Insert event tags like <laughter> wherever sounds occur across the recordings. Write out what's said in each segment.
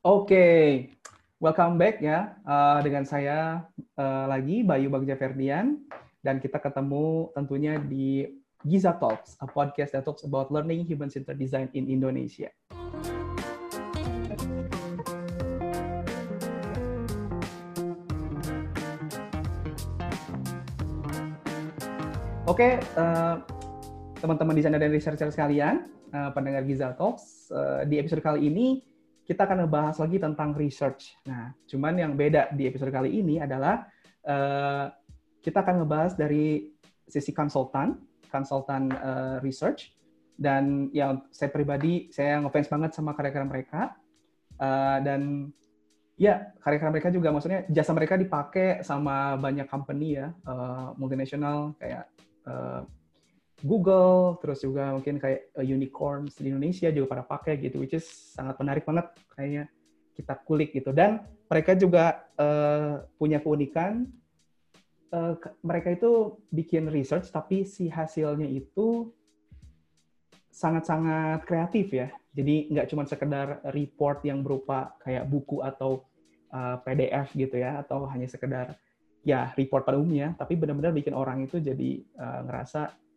Oke, welcome back ya uh, dengan saya uh, lagi Bayu Bagja Ferdian dan kita ketemu tentunya di Giza Talks, a podcast that talks about learning human-centered design in Indonesia. Oke, uh, teman-teman desainer dan researcher sekalian, uh, pendengar Giza Talks, uh, di episode kali ini kita akan membahas lagi tentang research. Nah, cuman yang beda di episode kali ini adalah uh, kita akan ngebahas dari sisi konsultan, konsultan uh, research, dan yang saya pribadi saya ngefans banget sama karya-karya mereka, uh, dan ya karya-karya mereka juga maksudnya jasa mereka dipakai sama banyak company ya, uh, multinasional kayak uh, Google, terus juga mungkin kayak uh, unicorns di Indonesia juga pada pakai gitu, which is sangat menarik banget kayaknya kita kulik gitu. Dan mereka juga uh, punya keunikan, uh, mereka itu bikin research, tapi si hasilnya itu sangat-sangat kreatif ya. Jadi nggak cuma sekedar report yang berupa kayak buku atau uh, PDF gitu ya, atau hanya sekedar ya report pada umumnya, tapi benar-benar bikin orang itu jadi uh, ngerasa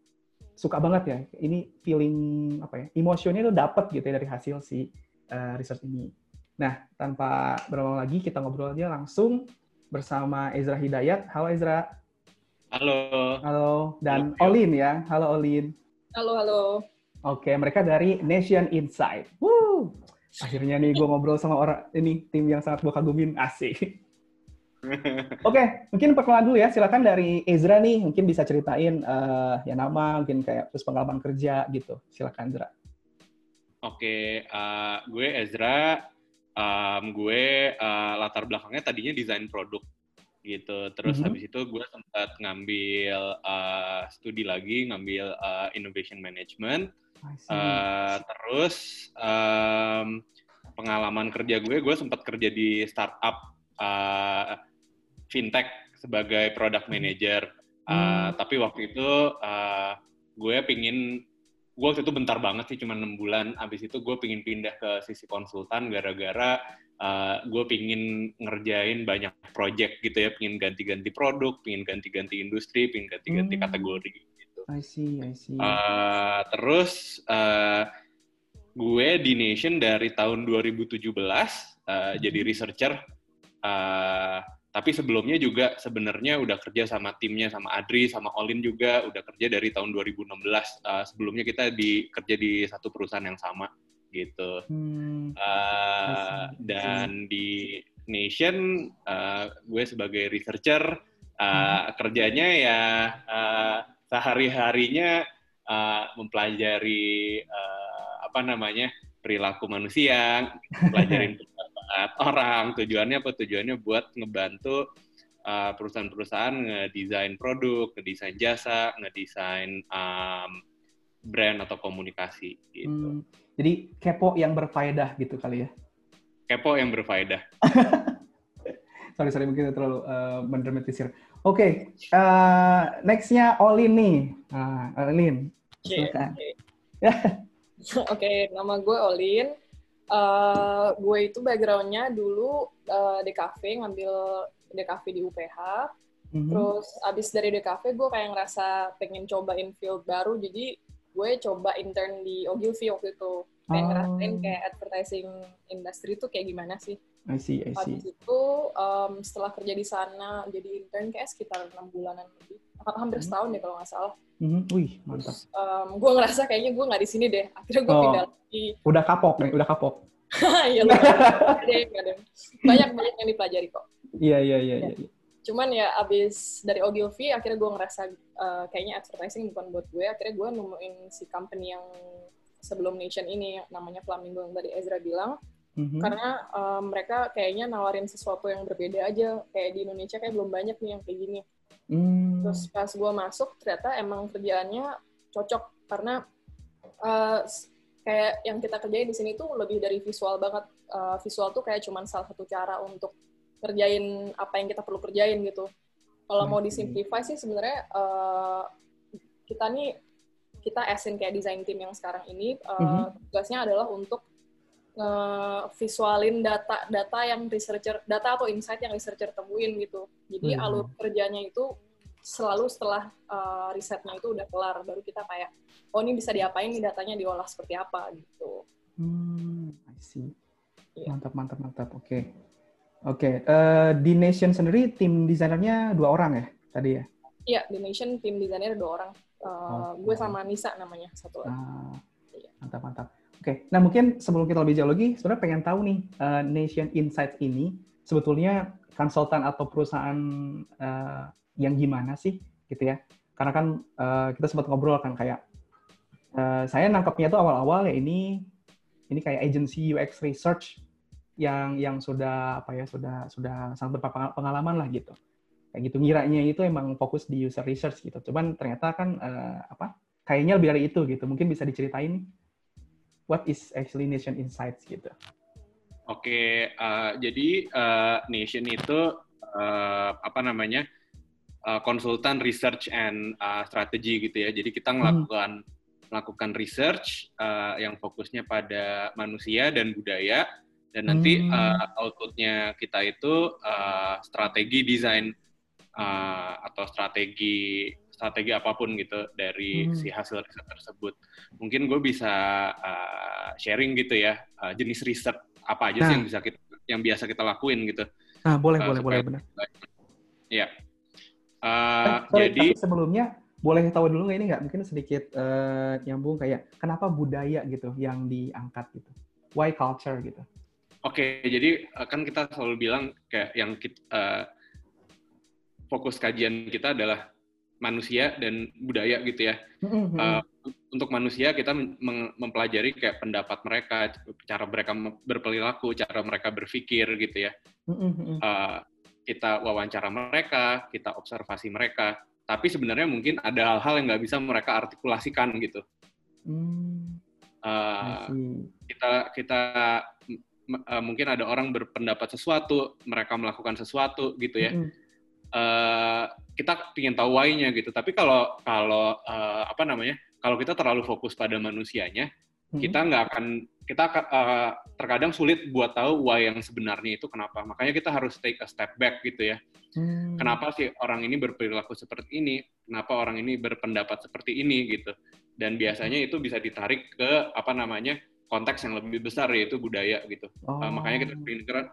suka banget ya. Ini feeling apa ya? Emosionnya itu dapat gitu ya dari hasil si uh, research ini. Nah, tanpa berlama lagi kita ngobrol aja langsung bersama Ezra Hidayat. Halo Ezra. Halo. Halo dan halo. Olin ya. Halo Olin. Halo, halo. Oke, mereka dari Nation Insight. Woo! Akhirnya nih gue ngobrol sama orang ini tim yang sangat gue kagumin asik. Oke, okay, mungkin perkenalan dulu ya. Silakan dari Ezra nih, mungkin bisa ceritain uh, ya nama, mungkin kayak terus pengalaman kerja gitu. Silakan Ezra. Oke, okay, uh, eh, gue Ezra. Um, gue uh, latar belakangnya tadinya desain produk gitu. Terus mm -hmm. habis itu gue sempat ngambil uh, studi lagi, ngambil uh, innovation management. Uh, terus um, pengalaman kerja gue, gue sempat kerja di startup uh, fintech sebagai product manager. Uh, hmm. Tapi waktu itu uh, gue pingin, gue waktu itu bentar banget sih, cuma enam bulan. Abis itu gue pingin pindah ke sisi konsultan gara-gara uh, gue pingin ngerjain banyak project gitu ya, pingin ganti-ganti produk, pingin ganti-ganti industri, pingin ganti-ganti hmm. kategori gitu. I see, I see. Uh, terus uh, gue di Nation dari tahun 2017 uh, hmm. jadi researcher. Uh, tapi sebelumnya juga sebenarnya udah kerja sama timnya, sama Adri, sama Olin juga udah kerja dari tahun 2016. Uh, sebelumnya kita di kerja di satu perusahaan yang sama gitu. Hmm. Uh, dan di Nation, uh, gue sebagai researcher uh, hmm. kerjanya ya uh, sehari-harinya uh, mempelajari uh, apa namanya perilaku manusia, <laughs> pelajarin orang. Tujuannya apa? Tujuannya buat ngebantu uh, perusahaan-perusahaan ngedesain produk, ngedesain jasa, ngedesain um, brand atau komunikasi gitu. Hmm, jadi kepo yang berfaedah gitu kali ya? Kepo yang berfaedah. <laughs> sorry, sorry mungkin terlalu uh, mendramatisir. Oke, okay, uh, nextnya Olin nih. Nah, Olin, silakan. Oke, okay. okay, nama gue Olin uh, gue itu backgroundnya dulu uh, di cafe ngambil di cafe di UPH mm-hmm. terus abis dari cafe gue kayak ngerasa pengen cobain field baru jadi gue coba intern di Ogilvy waktu itu pengen oh. ngerasain kayak advertising industry itu kayak gimana sih I see, I see. Habis itu um, setelah kerja di sana jadi intern kayak sekitar enam bulanan lebih, hampir hmm. setahun deh kalau nggak salah. Mm-hmm. Wih, mantap. Terus, um, gue ngerasa kayaknya gue nggak di sini deh. Akhirnya gue oh, pindah lagi. Udah kapok nih, udah kapok. <laughs> Iya, banyak banyak yang dipelajari kok. Iya, iya, iya, iya. Ya. Cuman ya abis dari Ogilvy, akhirnya gue ngerasa uh, kayaknya advertising bukan buat gue. Akhirnya gue nemuin si company yang sebelum Nation ini, namanya Flamingo yang tadi Ezra bilang Mm-hmm. Karena um, mereka kayaknya nawarin sesuatu yang berbeda aja. Kayak di Indonesia kayak belum banyak nih yang kayak gini. Mm. Terus pas gue masuk, ternyata emang kerjaannya cocok. Karena uh, kayak yang kita kerjain di sini tuh lebih dari visual banget. Uh, visual tuh kayak cuman salah satu cara untuk kerjain apa yang kita perlu kerjain gitu. Kalau mau disimplify sih sebenarnya uh, kita nih kita asin kayak design team yang sekarang ini uh, mm-hmm. tugasnya adalah untuk visualin data-data yang researcher data atau insight yang researcher temuin gitu. Jadi hmm. alur kerjanya itu selalu setelah uh, risetnya itu udah kelar baru kita kayak oh ini bisa diapain nih datanya diolah seperti apa gitu. Hmm, I see. Yeah. Mantap mantap mantap. Oke. Okay. Oke, okay. uh, eh, di Nation sendiri tim desainernya dua orang ya tadi ya? Iya, di Nation tim desainer dua orang. Uh, oh, gue sama Nisa namanya satu lagi. Ah. Mantap mantap. Oke, nah mungkin sebelum kita lebih jauh lagi, sebenarnya pengen tahu nih uh, Nation Insights ini sebetulnya konsultan atau perusahaan uh, yang gimana sih, gitu ya? Karena kan uh, kita sempat ngobrol kan kayak uh, saya nangkepnya tuh awal-awal ya ini ini kayak agency UX research yang yang sudah apa ya sudah sudah sangat berpengalaman lah gitu kayak gitu ngiranya itu emang fokus di user research gitu cuman ternyata kan uh, apa kayaknya lebih dari itu gitu mungkin bisa diceritain what is actually Nation Insights gitu? Oke, okay, uh, jadi uh, Nation itu uh, apa namanya uh, konsultan research and uh, strategy gitu ya. Jadi kita melakukan hmm. melakukan research uh, yang fokusnya pada manusia dan budaya dan nanti hmm. uh, outputnya kita itu uh, strategi desain uh, atau strategi strategi apa pun gitu dari hmm. si hasil riset tersebut. Mungkin gue bisa uh, sharing gitu ya uh, jenis riset apa aja nah. sih yang bisa kita yang biasa kita lakuin gitu. Nah, boleh uh, boleh boleh benar. Iya. Uh, eh, jadi tapi sebelumnya boleh tahu dulu nggak ini nggak mungkin sedikit uh, nyambung kayak kenapa budaya gitu yang diangkat gitu. Why culture gitu. Oke, okay, jadi kan kita selalu bilang kayak yang kita, uh, fokus kajian kita adalah manusia dan budaya gitu ya. Mm-hmm. Uh, untuk manusia kita mempelajari kayak pendapat mereka, cara mereka berperilaku, cara mereka berpikir gitu ya. Mm-hmm. Uh, kita wawancara mereka, kita observasi mereka. Tapi sebenarnya mungkin ada hal-hal yang nggak bisa mereka artikulasikan gitu. Mm. Uh, kita kita uh, mungkin ada orang berpendapat sesuatu, mereka melakukan sesuatu gitu ya. Mm-hmm uh, kita ingin tahu why-nya gitu. Tapi kalau kalau uh, apa namanya? Kalau kita terlalu fokus pada manusianya, hmm. kita nggak akan kita uh, terkadang sulit buat tahu why yang sebenarnya itu kenapa. Makanya kita harus take a step back gitu ya. Hmm. Kenapa sih orang ini berperilaku seperti ini? Kenapa orang ini berpendapat seperti ini gitu? Dan biasanya itu bisa ditarik ke apa namanya? Konteks yang lebih besar yaitu budaya gitu. Oh. Uh, makanya kita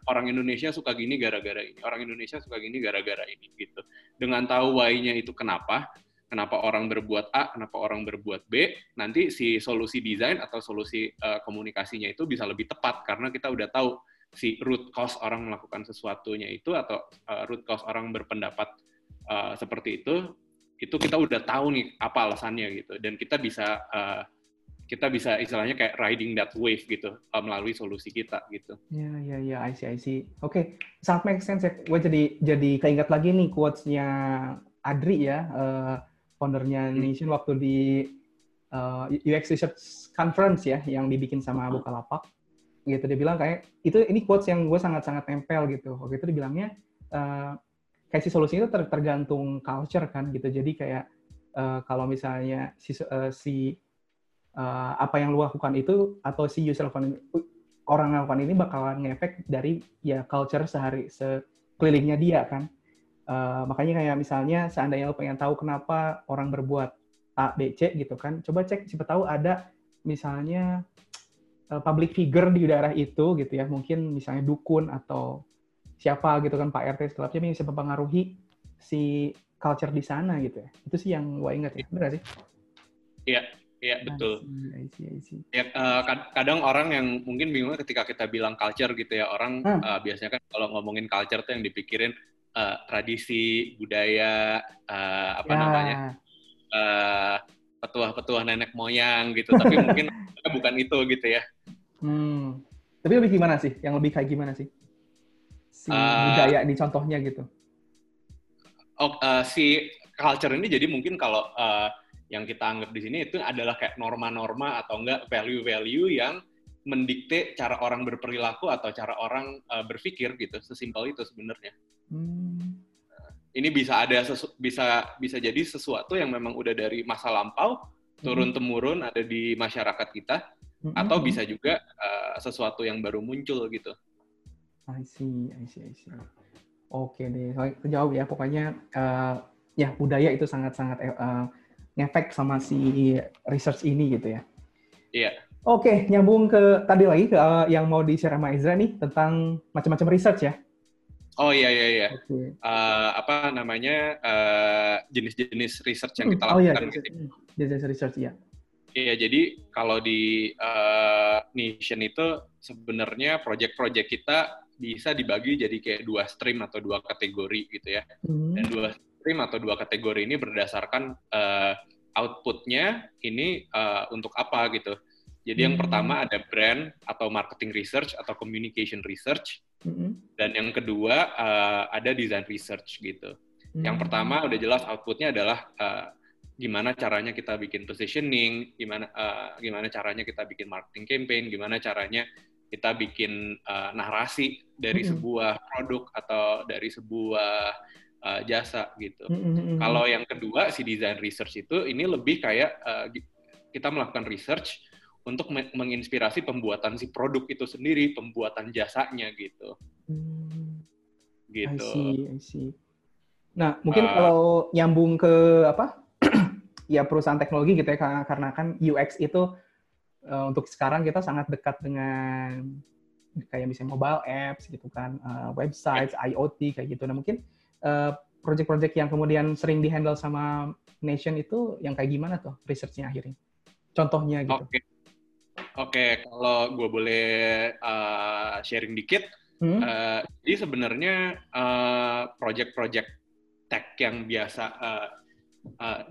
orang Indonesia suka gini gara-gara ini, orang Indonesia suka gini gara-gara ini gitu. Dengan tahu why-nya itu kenapa, kenapa orang berbuat A, kenapa orang berbuat B, nanti si solusi desain atau solusi uh, komunikasinya itu bisa lebih tepat karena kita udah tahu si root cause orang melakukan sesuatunya itu atau uh, root cause orang berpendapat uh, seperti itu, itu kita udah tahu nih apa alasannya gitu dan kita bisa uh, kita bisa istilahnya kayak riding that wave gitu uh, melalui solusi kita gitu. Ya ya ya, I see I see. Oke, okay. sangat make sense ya. Gue jadi jadi keinget lagi nih quotes-nya Adri ya, uh, foundernya hmm. Nation waktu di uh, UX Research Conference ya, yang dibikin sama hmm. Bukalapak. Gitu dia bilang kayak itu ini quotes yang gue sangat-sangat tempel gitu. Waktu itu dibilangnya uh, kayak si solusinya itu ter tergantung culture kan gitu. Jadi kayak uh, kalau misalnya si uh, si uh, apa yang lu lakukan itu atau si user lakukan orang lakukan ini bakalan ngefek dari ya culture sehari sekelilingnya dia kan. Uh, makanya kayak misalnya seandainya lo pengen tahu kenapa orang berbuat A, B, C gitu kan, coba cek siapa tahu ada misalnya uh, public figure di daerah itu gitu ya, mungkin misalnya dukun atau siapa gitu kan Pak RT setelahnya yang bisa mempengaruhi si culture di sana gitu ya. Itu sih yang gue ingat ya, benar sih? Iya, Iya betul. I see, I see. Ya, uh, kadang orang yang mungkin bingung ketika kita bilang culture gitu ya orang hmm. uh, biasanya kan kalau ngomongin culture tuh yang dipikirin uh, tradisi budaya uh, apa ya. namanya uh, petuah-petuah nenek moyang gitu tapi <laughs> mungkin bukan itu gitu ya. Hmm. Tapi lebih gimana sih? Yang lebih kayak gimana sih? Si uh, budaya di contohnya gitu. Oh, uh, si culture ini jadi mungkin kalau uh, yang kita anggap di sini itu adalah kayak norma-norma atau enggak value-value yang mendikte cara orang berperilaku atau cara orang uh, berpikir gitu sesimpel itu sebenarnya hmm. ini bisa ada sesu, bisa bisa jadi sesuatu yang memang udah dari masa lampau turun hmm. temurun ada di masyarakat kita mm-hmm. atau bisa juga uh, sesuatu yang baru muncul gitu. I see, I see, I see. Oke deh, jauh ya. Pokoknya uh, ya budaya itu sangat-sangat uh, ngefek sama si research ini gitu ya. Iya. Oke, nyambung ke tadi lagi ke uh, yang mau di-share sama Ezra nih tentang macam-macam research ya. Oh iya iya iya. Okay. Uh, apa namanya jenis jenis-jenis research yang kita lakukan? Oh iya, gitu. jenis research ya. Iya, jadi kalau di uh, Nation itu sebenarnya project-project kita bisa dibagi jadi kayak dua stream atau dua kategori gitu ya. Hmm. Dan dua stream atau dua kategori ini berdasarkan uh, outputnya ini uh, untuk apa gitu. Jadi hmm. yang pertama ada brand atau marketing research atau communication research. Hmm. Dan yang kedua uh, ada design research gitu. Hmm. Yang pertama udah jelas outputnya adalah uh, gimana caranya kita bikin positioning, gimana uh, gimana caranya kita bikin marketing campaign, gimana caranya kita bikin uh, narasi dari mm-hmm. sebuah produk atau dari sebuah uh, jasa gitu. Mm-hmm. Kalau yang kedua si design research itu ini lebih kayak uh, kita melakukan research untuk menginspirasi pembuatan si produk itu sendiri, pembuatan jasanya gitu. Mm. Gitu. I see, I see. Nah, mungkin uh, kalau nyambung ke apa? <clears throat> ya perusahaan teknologi gitu ya karena kan UX itu uh, untuk sekarang kita sangat dekat dengan kayak misalnya mobile apps gitu kan, uh, websites, IoT kayak gitu. Nah mungkin uh, project-project yang kemudian sering dihandle sama Nation itu yang kayak gimana tuh researchnya akhirnya? Contohnya gitu. Oke, okay. okay, kalau gue boleh uh, sharing dikit, hmm? uh, jadi sebenarnya uh, project-project tech yang biasa uh, uh,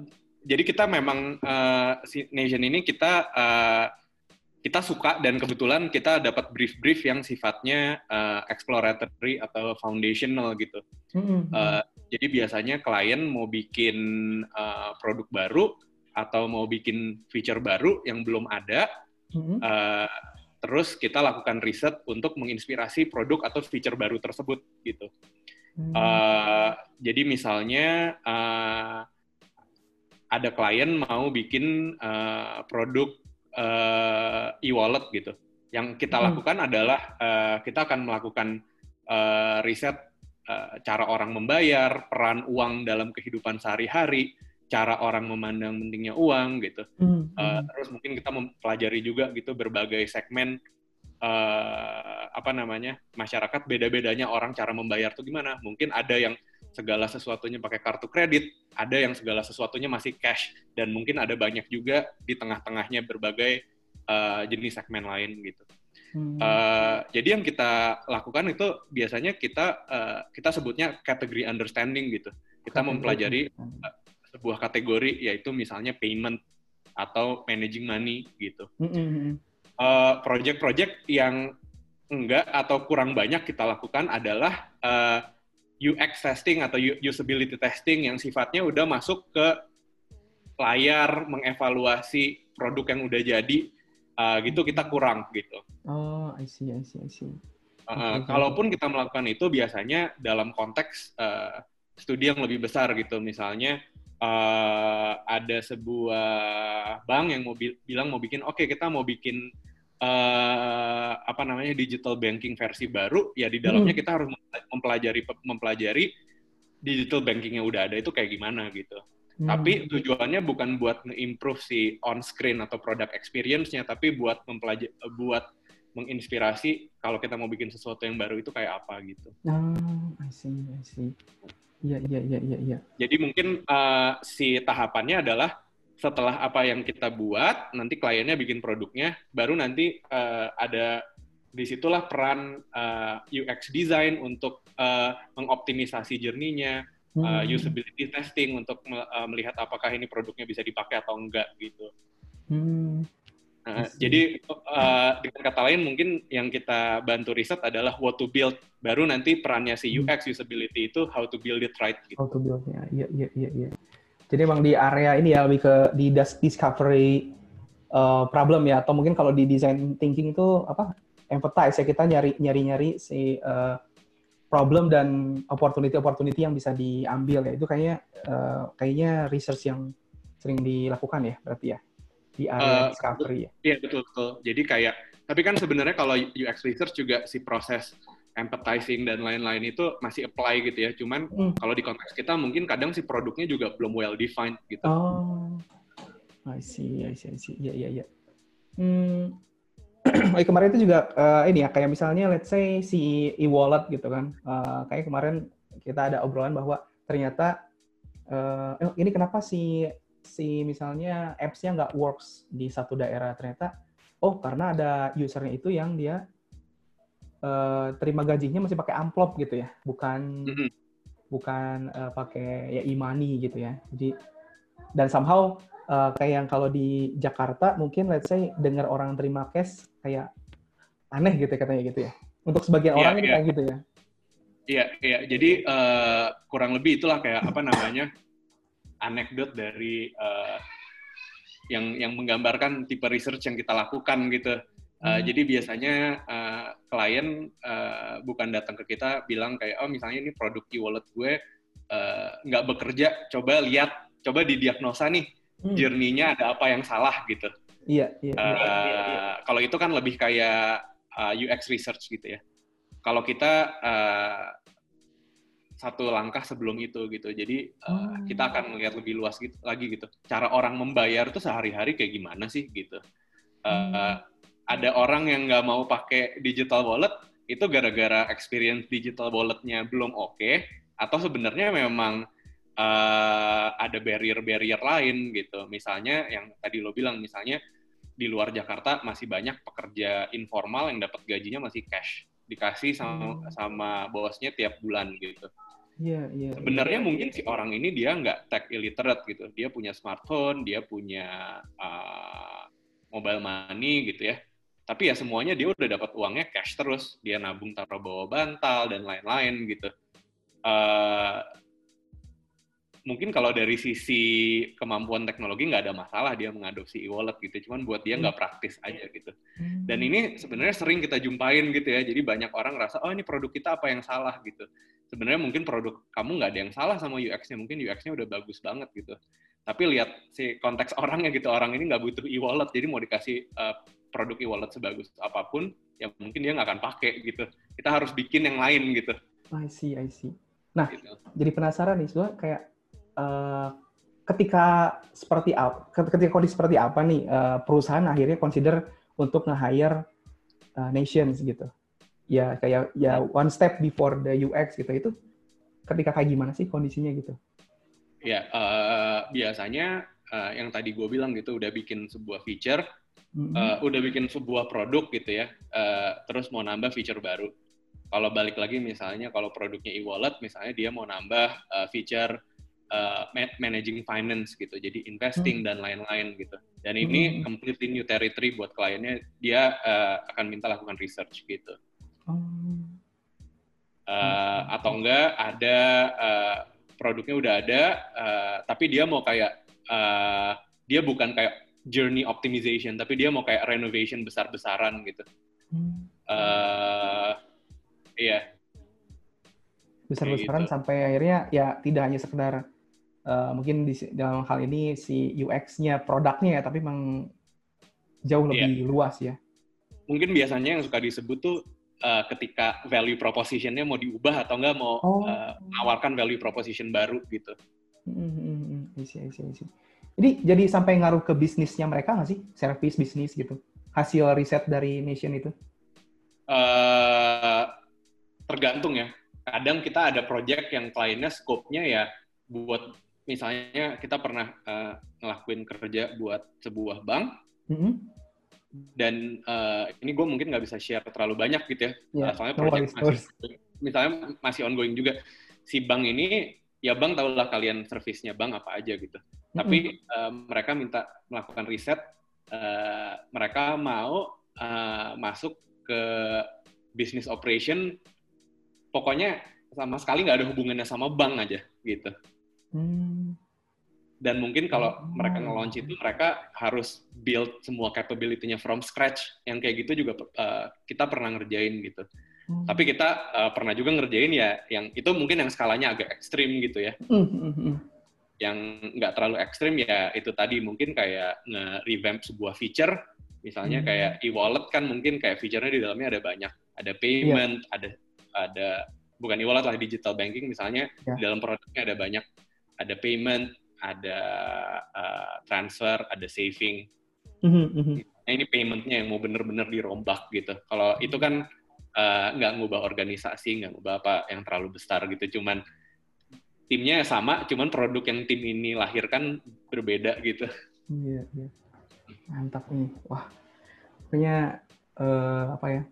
jadi kita memang uh, si Nation ini kita uh, kita suka dan kebetulan kita dapat brief-brief yang sifatnya uh, exploratory atau foundational gitu. Mm-hmm. Uh, jadi biasanya klien mau bikin uh, produk baru atau mau bikin feature baru yang belum ada, mm-hmm. uh, terus kita lakukan riset untuk menginspirasi produk atau feature baru tersebut gitu. Mm-hmm. Uh, jadi misalnya uh, ada klien mau bikin uh, produk uh, e-wallet gitu. Yang kita hmm. lakukan adalah uh, kita akan melakukan uh, riset uh, cara orang membayar, peran uang dalam kehidupan sehari-hari, cara orang memandang pentingnya uang gitu. Hmm. Uh, terus mungkin kita mempelajari juga gitu berbagai segmen uh, apa namanya masyarakat beda-bedanya orang cara membayar tuh gimana. Mungkin ada yang segala sesuatunya pakai kartu kredit, ada yang segala sesuatunya masih cash, dan mungkin ada banyak juga di tengah-tengahnya berbagai uh, jenis segmen lain gitu. Hmm. Uh, jadi yang kita lakukan itu biasanya kita uh, kita sebutnya category understanding gitu. Kita mempelajari uh, sebuah kategori yaitu misalnya payment atau managing money gitu. Hmm. Uh, project-project yang enggak atau kurang banyak kita lakukan adalah uh, UX testing atau usability testing yang sifatnya udah masuk ke layar mengevaluasi produk yang udah jadi uh, gitu kita kurang gitu. Oh, I see, I see, I see. Uh, okay. Kalaupun kita melakukan itu biasanya dalam konteks uh, studi yang lebih besar gitu, misalnya uh, ada sebuah bank yang mau bi bilang mau bikin, oke okay, kita mau bikin uh, apa namanya digital banking versi baru ya di dalamnya hmm. kita harus mempelajari mempelajari digital banking yang udah ada itu kayak gimana gitu. Hmm. Tapi tujuannya bukan buat nge-improve si on screen atau product experience-nya tapi buat mempelajari buat menginspirasi kalau kita mau bikin sesuatu yang baru itu kayak apa gitu. Oh, I see, I see. Iya, iya, iya, iya, iya. Jadi mungkin uh, si tahapannya adalah setelah apa yang kita buat, nanti kliennya bikin produknya, baru nanti uh, ada di situlah peran uh, eh, UX design untuk uh, mengoptimisasi journey-nya, uh, usability testing untuk uh, melihat apakah ini produknya bisa dipakai atau enggak gitu. Hmm. Uh, jadi uh, dengan kata lain mungkin yang kita bantu riset adalah what to build. Baru nanti perannya si UX usability itu how to build it right. Gitu. How to build ya, iya iya iya. iya. Jadi emang di area ini ya lebih ke di discovery uh, problem ya atau mungkin kalau di design thinking itu apa empathize ya kita nyari nyari nyari si uh, problem dan opportunity opportunity yang bisa diambil ya itu kayaknya uh, kayaknya research yang sering dilakukan ya berarti ya. di area uh, discovery ya. Iya betul betul. Jadi kayak tapi kan sebenarnya kalau UX research juga si proses empathizing dan lain-lain itu masih apply gitu ya. Cuman hmm. kalau di konteks kita mungkin kadang si produknya juga belum well defined gitu. Oh, I see, I see, I see. Iya, iya, iya. Hmm, <clears throat> oh, kemarin itu juga uh, ini ya kayak misalnya let's say si e-wallet gitu kan. Uh, kayak kemarin kita ada obrolan bahwa ternyata uh, ini kenapa si si misalnya apps-nya nggak works di satu daerah ternyata oh karena ada usernya itu yang dia uh, terima gajinya masih pakai amplop gitu ya, bukan mm -hmm. bukan uh, pakai ya e-money gitu ya. Jadi dan somehow uh, kayak yang kalau di Jakarta mungkin let's say dengar orang terima cash kayak aneh gitu ya, katanya gitu ya. Untuk sebagian yeah, orang yeah. kayak gitu ya. Iya, yeah, iya. Yeah. Jadi uh, kurang lebih itulah kayak apa namanya anekdot dari uh, yang yang menggambarkan tipe research yang kita lakukan gitu. Uh, hmm. Jadi biasanya uh, klien uh, bukan datang ke kita bilang kayak oh misalnya ini produk e-wallet gue nggak uh, bekerja, coba lihat, coba didiagnosa nih hmm. journey-nya ada apa yang salah gitu. Iya. iya, uh, iya, iya. Kalau itu kan lebih kayak uh, UX research gitu ya. Kalau kita uh, satu langkah sebelum itu gitu. Jadi uh, kita akan melihat lebih luas gitu, lagi gitu. Cara orang membayar tuh sehari-hari kayak gimana sih gitu. Uh, hmm. Ada orang yang nggak mau pakai digital wallet itu gara-gara experience digital walletnya belum oke okay, atau sebenarnya memang uh, ada barrier-barrier lain gitu. Misalnya yang tadi lo bilang misalnya di luar Jakarta masih banyak pekerja informal yang dapat gajinya masih cash dikasih sama hmm. sama bosnya tiap bulan gitu. Iya, iya. Sebenarnya iya. mungkin si orang ini dia nggak tech illiterate gitu. Dia punya smartphone, dia punya uh, mobile money gitu ya. Tapi ya semuanya dia udah dapat uangnya cash terus. Dia nabung taruh bawah bantal dan lain-lain gitu. Uh, mungkin kalau dari sisi kemampuan teknologi nggak ada masalah dia mengadopsi e-wallet gitu. Cuman buat dia nggak praktis aja gitu. Dan ini sebenarnya sering kita jumpain gitu ya. Jadi banyak orang ngerasa oh ini produk kita apa yang salah gitu sebenarnya mungkin produk kamu nggak ada yang salah sama UX-nya, mungkin UX-nya udah bagus banget gitu. Tapi lihat si konteks orangnya gitu, orang ini nggak butuh e-wallet, jadi mau dikasih uh, produk e-wallet sebagus apa pun, ya mungkin dia nggak akan pakai gitu. Kita harus bikin yang lain gitu. I see, I see. Nah, gitu. jadi penasaran nih, soalnya kayak uh, ketika seperti apa, ketika kondisi seperti apa nih uh, perusahaan akhirnya consider untuk nge-hire uh, nations gitu ya kayak ya one step before the UX gitu itu ketika kayak gimana sih kondisinya gitu? Ya uh, biasanya uh, yang tadi gue bilang gitu udah bikin sebuah feature, mm-hmm. uh, udah bikin sebuah produk gitu ya, uh, terus mau nambah feature baru. Kalau balik lagi misalnya kalau produknya e-wallet, misalnya dia mau nambah uh, feature uh, managing finance gitu, jadi investing mm-hmm. dan lain-lain gitu. Dan ini mm-hmm. completely new territory buat kliennya, dia uh, akan minta lakukan research gitu. Uh, atau enggak ada uh, produknya udah ada, uh, tapi dia mau kayak uh, dia bukan kayak journey optimization, tapi dia mau kayak renovation besar-besaran gitu. Uh, iya. Besar-besaran gitu. sampai akhirnya ya tidak hanya sekedar uh, mungkin di, dalam hal ini si UX-nya produknya ya, tapi memang jauh lebih yeah. luas ya. Mungkin biasanya yang suka disebut tuh uh, ketika value propositionnya mau diubah atau enggak mau oh. uh, menawarkan value proposition baru gitu. Hmm, isi, isi, isi. Jadi jadi sampai ngaruh ke bisnisnya mereka nggak sih? Service bisnis gitu. Hasil riset dari Nation itu? Uh, tergantung ya. Kadang kita ada project yang kliennya scope-nya ya buat misalnya kita pernah uh, ngelakuin kerja buat sebuah bank. Mm -hmm dan uh, ini gue mungkin nggak bisa share terlalu banyak gitu ya, yeah, soalnya project no masih, misalnya masih ongoing juga. Si bank ini, ya bank tahulah kalian servisnya bank apa aja gitu. Mm-hmm. Tapi uh, mereka minta melakukan riset, uh, mereka mau uh, masuk ke business operation, pokoknya sama sekali nggak ada hubungannya sama bank aja gitu. Hmm dan mungkin kalau mereka nge-launch itu mereka harus build semua capability-nya from scratch yang kayak gitu juga uh, kita pernah ngerjain gitu hmm. tapi kita uh, pernah juga ngerjain ya yang itu mungkin yang skalanya agak ekstrim gitu ya hmm. hmm, hmm. yang nggak terlalu ekstrim ya itu tadi mungkin kayak nge-revamp sebuah feature misalnya hmm. kayak e-wallet kan mungkin kayak fiturnya di dalamnya ada banyak ada payment yeah. ada ada bukan e-wallet lah digital banking misalnya yeah. di dalam produknya ada banyak ada payment ada uh, transfer ada saving mm-hmm. nah, ini paymentnya yang mau bener-bener dirombak gitu kalau itu kan uh, nggak ngubah organisasi nggak ngubah apa yang terlalu besar gitu cuman timnya sama, cuman produk yang tim ini lahirkan berbeda gitu. Iya, iya. Mantap nih. Wah, punya uh, apa ya?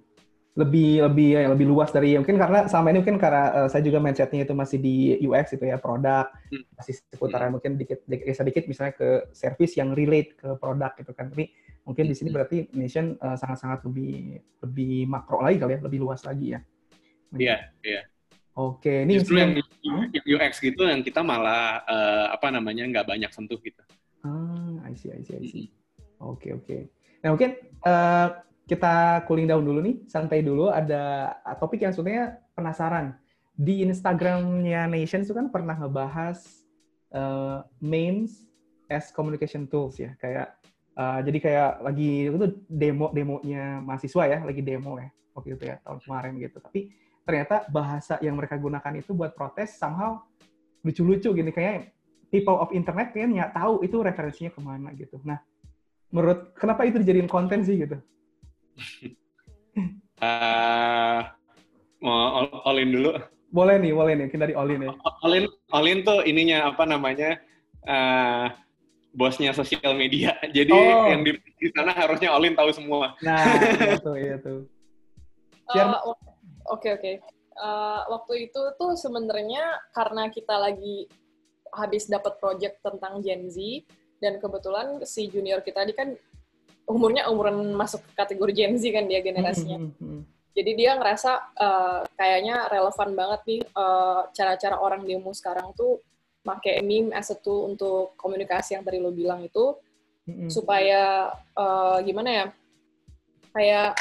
Lebih lebih ya, lebih luas dari mungkin karena sama ini mungkin karena uh, saya juga mindsetnya itu masih di UX itu ya produk hmm. masih seputaran hmm. mungkin dikit dikit sedikit misalnya ke service yang relate ke produk gitu kan. Tapi mungkin di sini hmm. berarti Nation uh, sangat-sangat lebih lebih makro lagi kali ya, lebih luas lagi ya. Iya, yeah, iya. Yeah. Oke, ini justru yang, yang UX gitu yang kita malah uh, apa namanya nggak banyak sentuh gitu. Ah, I see, I see, I see. Oke, oke. Nah mungkin uh, kita cooling down dulu nih, santai dulu. Ada topik yang sebenarnya penasaran. Di Instagramnya Nation itu kan pernah ngebahas uh, memes as communication tools ya, kayak uh, jadi kayak lagi itu demo demonya mahasiswa ya, lagi demo ya waktu itu ya tahun kemarin gitu. Tapi ternyata bahasa yang mereka gunakan itu buat protes somehow lucu-lucu gini kayak people of internet kan nggak tahu itu referensinya ke mana gitu. Nah, menurut kenapa itu dijadiin konten sih gitu? Uh, mau all in dulu. Boleh nih, boleh nih. Kita di all in ya. All in, all in tuh ininya apa namanya? Uh, bosnya sosial media. Jadi oh. yang di, di sana harusnya all in tahu semua. Nah, itu <laughs> iya tuh. Uh, Oke oke. Uh, waktu itu tuh sebenarnya karena kita lagi habis dapat project tentang Gen Z dan kebetulan si junior kita tadi kan umurnya umuran masuk kategori Gen Z kan dia generasinya. Hmm, hmm, hmm. Jadi dia ngerasa uh, kayaknya relevan banget nih uh, cara-cara orang demo sekarang tuh pakai meme as a tool untuk komunikasi yang tadi lo bilang itu supaya uh, gimana ya kayak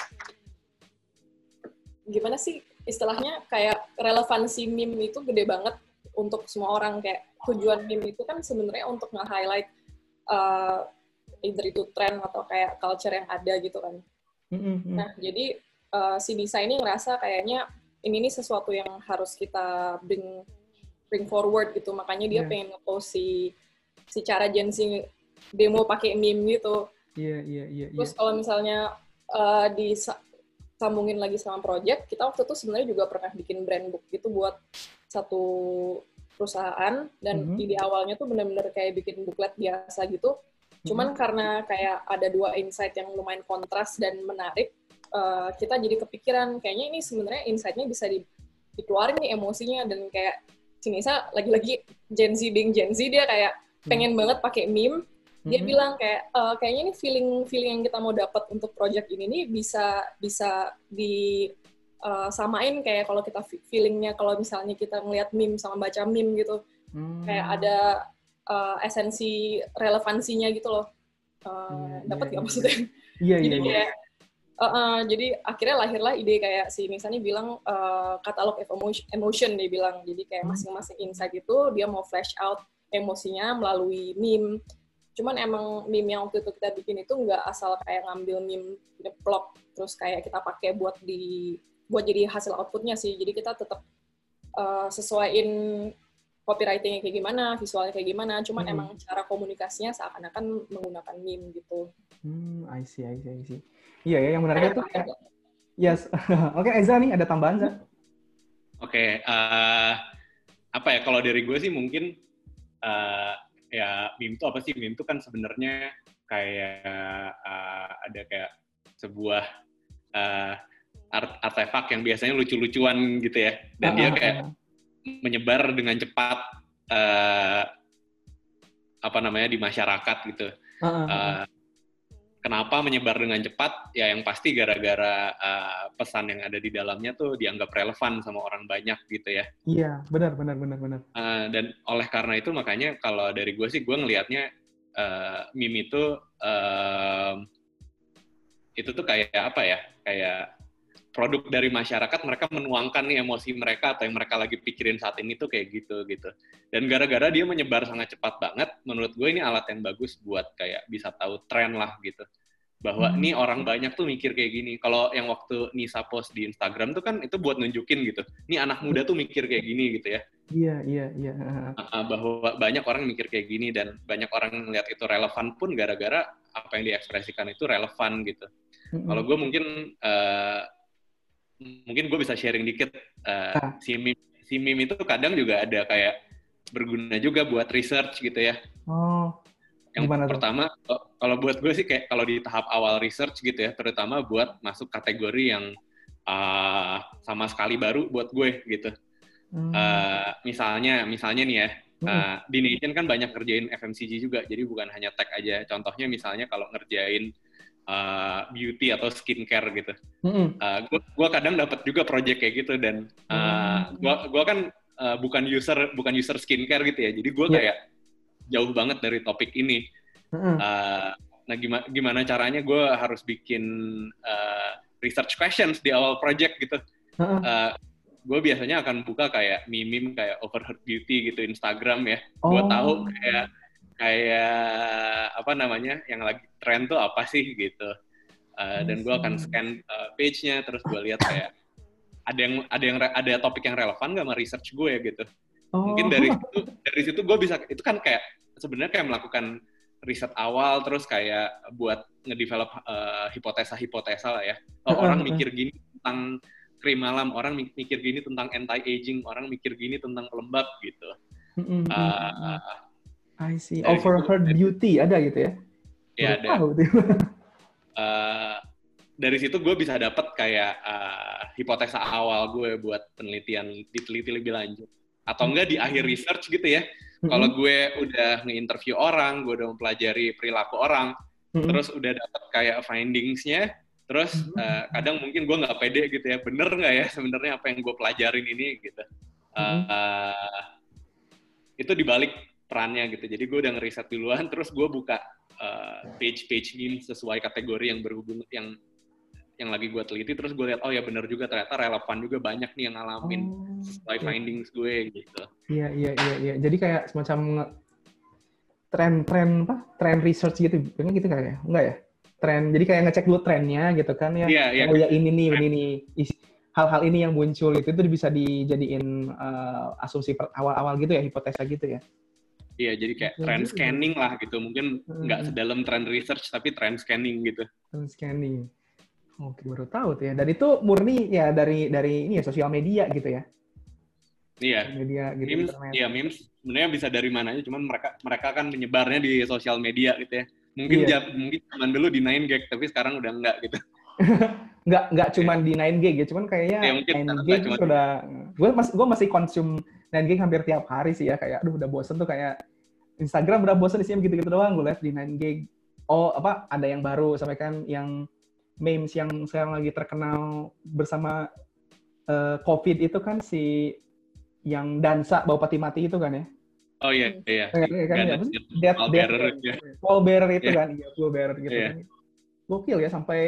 gimana sih istilahnya kayak relevansi meme itu gede banget untuk semua orang kayak tujuan meme itu kan sebenarnya untuk nge-highlight uh, either itu tren atau kayak culture yang ada gitu kan. Mm-hmm. Nah, jadi uh, si Nisa ini ngerasa kayaknya ini nih sesuatu yang harus kita bring bring forward gitu. Makanya dia yeah. pengen ngepost si si cara Gen Z demo pakai meme gitu. Iya, yeah, iya, yeah, iya. Yeah, Terus kalau misalnya uh, di sambungin lagi sama project, kita waktu itu sebenarnya juga pernah bikin brand book gitu buat satu perusahaan dan mm -hmm. ide awalnya tuh bener-bener kayak bikin booklet biasa gitu. Cuman mm -hmm. karena kayak ada dua insight yang lumayan kontras dan menarik, uh, kita jadi kepikiran kayaknya ini sebenarnya insightnya bisa di, dikeluarin nih emosinya dan kayak si Nisa lagi-lagi Gen Z being Gen Z dia kayak pengen mm -hmm. banget pakai meme dia hmm. bilang kayak uh, kayaknya ini feeling feeling yang kita mau dapat untuk project ini nih bisa bisa di uh, samain kayak kalau kita feelingnya kalau misalnya kita ngelihat meme sama baca meme gitu hmm. kayak ada uh, esensi relevansinya gitu loh. Uh, yeah, dapat nggak yeah, maksudnya? Iya iya iya. Uh, uh, jadi akhirnya lahirlah ide kayak si misalnya bilang uh, katalog emotion, emotion dia bilang. Jadi kayak hmm. masing-masing insight itu dia mau flash out emosinya melalui meme. Cuman emang meme yang waktu itu kita bikin itu nggak asal kayak ngambil meme ngeplok terus kayak kita pakai buat di buat jadi hasil outputnya sih. Jadi kita tetap uh, sesuaiin copywritingnya kayak gimana visualnya kayak gimana cuman hmm. emang cara komunikasinya seakan-akan menggunakan meme gitu hmm I see I see I see iya ya yang menariknya tuh kayak yes <laughs> oke okay, Eza nih ada tambahan Za oke okay, uh, eh, apa ya kalau dari gue sih mungkin uh, ya meme itu apa sih? Meme itu kan sebenarnya kayak uh, ada kayak sebuah uh, art artefak yang biasanya lucu-lucuan gitu ya. Dan uh, dia kayak uh, menyebar dengan cepat uh, apa namanya di masyarakat gitu. Uh, uh, uh, Kenapa menyebar dengan cepat? Ya yang pasti gara-gara uh, pesan yang ada di dalamnya tuh dianggap relevan sama orang banyak gitu ya. Iya, benar, benar, benar, benar. Uh, dan oleh karena itu makanya kalau dari gue sih gue ngelihatnya uh, meme itu uh, itu tuh kayak apa ya? Kayak produk dari masyarakat mereka menuangkan nih emosi mereka atau yang mereka lagi pikirin saat ini tuh kayak gitu gitu dan gara-gara dia menyebar sangat cepat banget menurut gue ini alat yang bagus buat kayak bisa tahu tren lah gitu bahwa hmm. nih orang banyak tuh mikir kayak gini. Kalau yang waktu Nisa post di Instagram tuh kan itu buat nunjukin gitu. Nih anak muda tuh mikir kayak gini gitu ya. Iya, iya, iya. Bahwa banyak orang mikir kayak gini dan banyak orang melihat itu relevan pun gara-gara apa yang diekspresikan itu relevan gitu. Hmm. Kalau gue mungkin uh, mungkin gue bisa sharing dikit uh, ah. si meme si meme itu kadang juga ada kayak berguna juga buat research gitu ya. Oh. Yang Gimana pertama, tuh? kalau buat gue sih kayak kalau di tahap awal research gitu ya, terutama buat masuk kategori yang uh, sama sekali baru buat gue gitu. Hmm. Uh, misalnya, misalnya nih ya, uh, di Nation kan banyak ngerjain FMCG juga, jadi bukan hanya tech aja. Contohnya misalnya kalau ngerjain uh, beauty atau skincare gitu. Mm uh, gue kadang dapat juga project kayak gitu dan uh, gue gua kan uh, bukan user bukan user skincare gitu ya, jadi gue yeah. kayak jauh banget dari topik ini. Mm-hmm. Uh, nah, gimana gimana caranya gue harus bikin uh, research questions di awal project gitu. Mm-hmm. Uh, gue biasanya akan buka kayak meme kayak overheard beauty gitu Instagram ya. Oh. Gue tahu kayak kayak apa namanya yang lagi tren tuh apa sih gitu. Uh, dan gue akan scan uh, page-nya terus gue lihat kayak ada yang ada yang ada topik yang relevan gak sama research gue ya gitu. Oh. Mungkin dari situ dari situ gue bisa itu kan kayak sebenarnya kayak melakukan riset awal terus kayak buat ngedevelop uh, hipotesa-hipotesa lah ya. Oh, orang mikir gini tentang krim malam, orang mikir gini tentang anti aging, orang mikir gini tentang lembab gitu. Uh, I see. Overheard beauty ada gitu ya? Iya ada. Tahu, uh, <laughs> dari situ gue bisa dapat kayak uh, hipotesa awal gue buat penelitian diteliti lebih lanjut atau enggak di akhir research gitu ya hmm Kalau gue udah nge-interview orang, gue udah mempelajari perilaku orang, mm-hmm. terus udah dapat kayak findings-nya, terus mm-hmm. uh, kadang mungkin gue nggak pede gitu ya, bener nggak ya sebenarnya apa yang gue pelajarin ini gitu. Uh, uh, itu dibalik perannya gitu. Jadi gue udah ngeriset duluan, <laughs> terus gue buka uh, page-page meme sesuai kategori yang berhubung yang yang lagi gue teliti terus gue lihat oh ya bener juga ternyata relevan juga banyak nih yang ngalamin oh, sesuai iya. findings gue gitu. Iya iya iya iya. Jadi kayak semacam tren-tren apa? Tren research gitu. Pengen gitu kayak ya? Enggak ya? Tren. Jadi kayak ngecek dulu trennya gitu kan ya. Iya iya. Oh ya ini nih ini nih hal-hal ini yang muncul itu itu bisa dijadiin uh, asumsi awal-awal gitu ya, hipotesa gitu ya. Iya, jadi kayak ya, trend scanning lah gitu. Mungkin nggak hmm. sedalam trend research, tapi trend scanning gitu. Trend scanning. Oke, baru tahu tuh ya. Dan itu murni ya dari dari ini ya sosial media gitu ya. Iya. Media gitu. Memes, internet. iya memes sebenarnya bisa dari mana aja, cuman mereka mereka kan menyebarnya di sosial media gitu ya. Mungkin iya. jam, mungkin zaman dulu di 9gag tapi sekarang udah enggak gitu. <laughs> enggak enggak cuman di 9gag ya, cuman kayaknya ya, 9gag cuma... udah gue masih gue masih konsum 9gag hampir tiap hari sih ya kayak aduh udah bosen tuh kayak Instagram udah bosen isinya gitu-gitu doang gue lihat di 9gag. Oh, apa ada yang baru sampai kan yang memes yang sekarang lagi terkenal bersama uh, COVID itu kan si yang dansa bawa pati mati itu kan ya? Oh iya iya. Kan, kan, ya, Paul death, bearer, ya. Paul bearer itu yeah. kan, iya Paul bearer gitu yeah. kan. Gokil ya sampai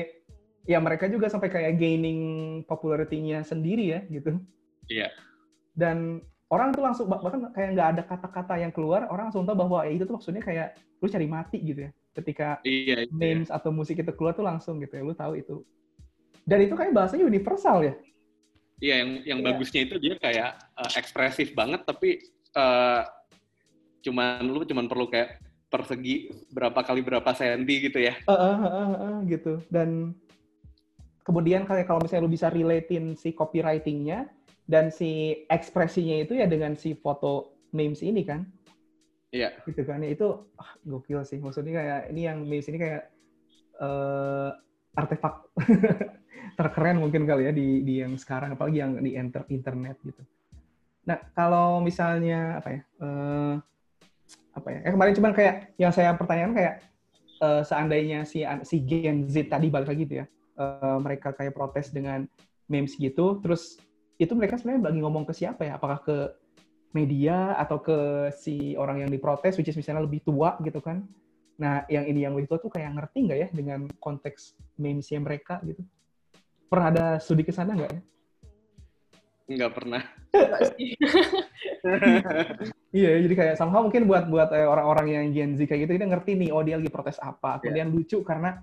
ya mereka juga sampai kayak gaining popularity-nya sendiri ya gitu. Iya. Dan orang tuh langsung bahkan kayak nggak ada kata-kata yang keluar, orang langsung tahu bahwa ya itu tuh maksudnya kayak lu cari mati gitu ya ketika iya, iya. memes atau musik itu keluar tuh langsung gitu ya lu tahu itu dan itu kayak bahasanya universal ya iya yang yang yeah. bagusnya itu dia kayak uh, ekspresif banget tapi uh, cuman lu cuman perlu kayak persegi berapa kali berapa senti gitu ya uh, uh, uh, uh, uh, gitu dan kemudian kayak kalau misalnya lu bisa relatein si copywritingnya dan si ekspresinya itu ya dengan si foto memes ini kan Iya. Gitu kan itu ah, gokil sih. Maksudnya kayak ini yang memes ini kayak uh, artefak <laughs> terkeren mungkin kali ya di di yang sekarang apalagi yang di enter, internet gitu. Nah, kalau misalnya apa ya? Uh, apa ya? Eh, kemarin cuman kayak yang saya pertanyaan kayak uh, seandainya si si Gen Z tadi balik lagi gitu ya. Uh, mereka kayak protes dengan memes gitu, terus itu mereka sebenarnya lagi ngomong ke siapa ya? Apakah ke media atau ke si orang yang diprotes, which is misalnya lebih tua gitu kan. Nah, yang ini yang lebih tua tuh kayak ngerti nggak ya dengan konteks memesnya mereka gitu? pernah ada studi ke sana nggak ya? Nggak pernah. <laughs> iya, jadi kayak somehow mungkin buat buat eh, orang-orang yang Gen Z kayak gitu, kita ngerti nih, oh dia lagi protes apa. Kemudian yeah. lucu karena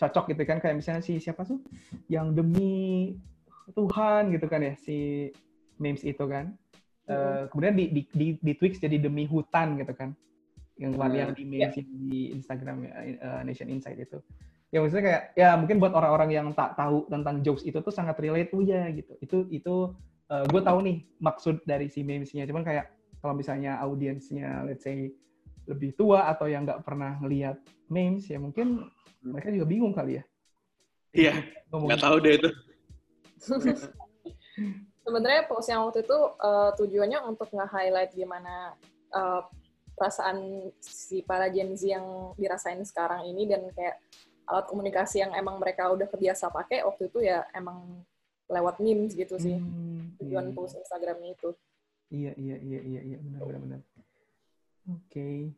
cocok gitu kan, kayak misalnya si siapa tuh yang demi Tuhan gitu kan ya, si memes itu kan. Uh, kemudian di, di, di, di Twix jadi demi hutan gitu kan. Yang kemarin yang di memes yeah. di Instagram uh, Nation Insight itu ya maksudnya kayak ya mungkin buat orang-orang yang tak tahu tentang jokes itu tuh sangat relate oh ya gitu itu itu uh, eh, gue tahu nih maksud dari si memesnya cuman kayak kalau misalnya audiensnya let's say lebih tua atau yang nggak pernah ngelihat memes ya mungkin mereka juga bingung kali ya. Iya nggak tahu deh itu. <laughs> Sebenarnya post yang waktu itu uh, tujuannya untuk nge-highlight gimana uh, perasaan si para Gen Z yang dirasain sekarang ini dan kayak alat komunikasi yang emang mereka udah kebiasa pakai waktu itu ya emang lewat memes gitu sih. Hmm, tujuan iya. post Instagramnya itu. Iya iya iya iya iya benar benar benar okay.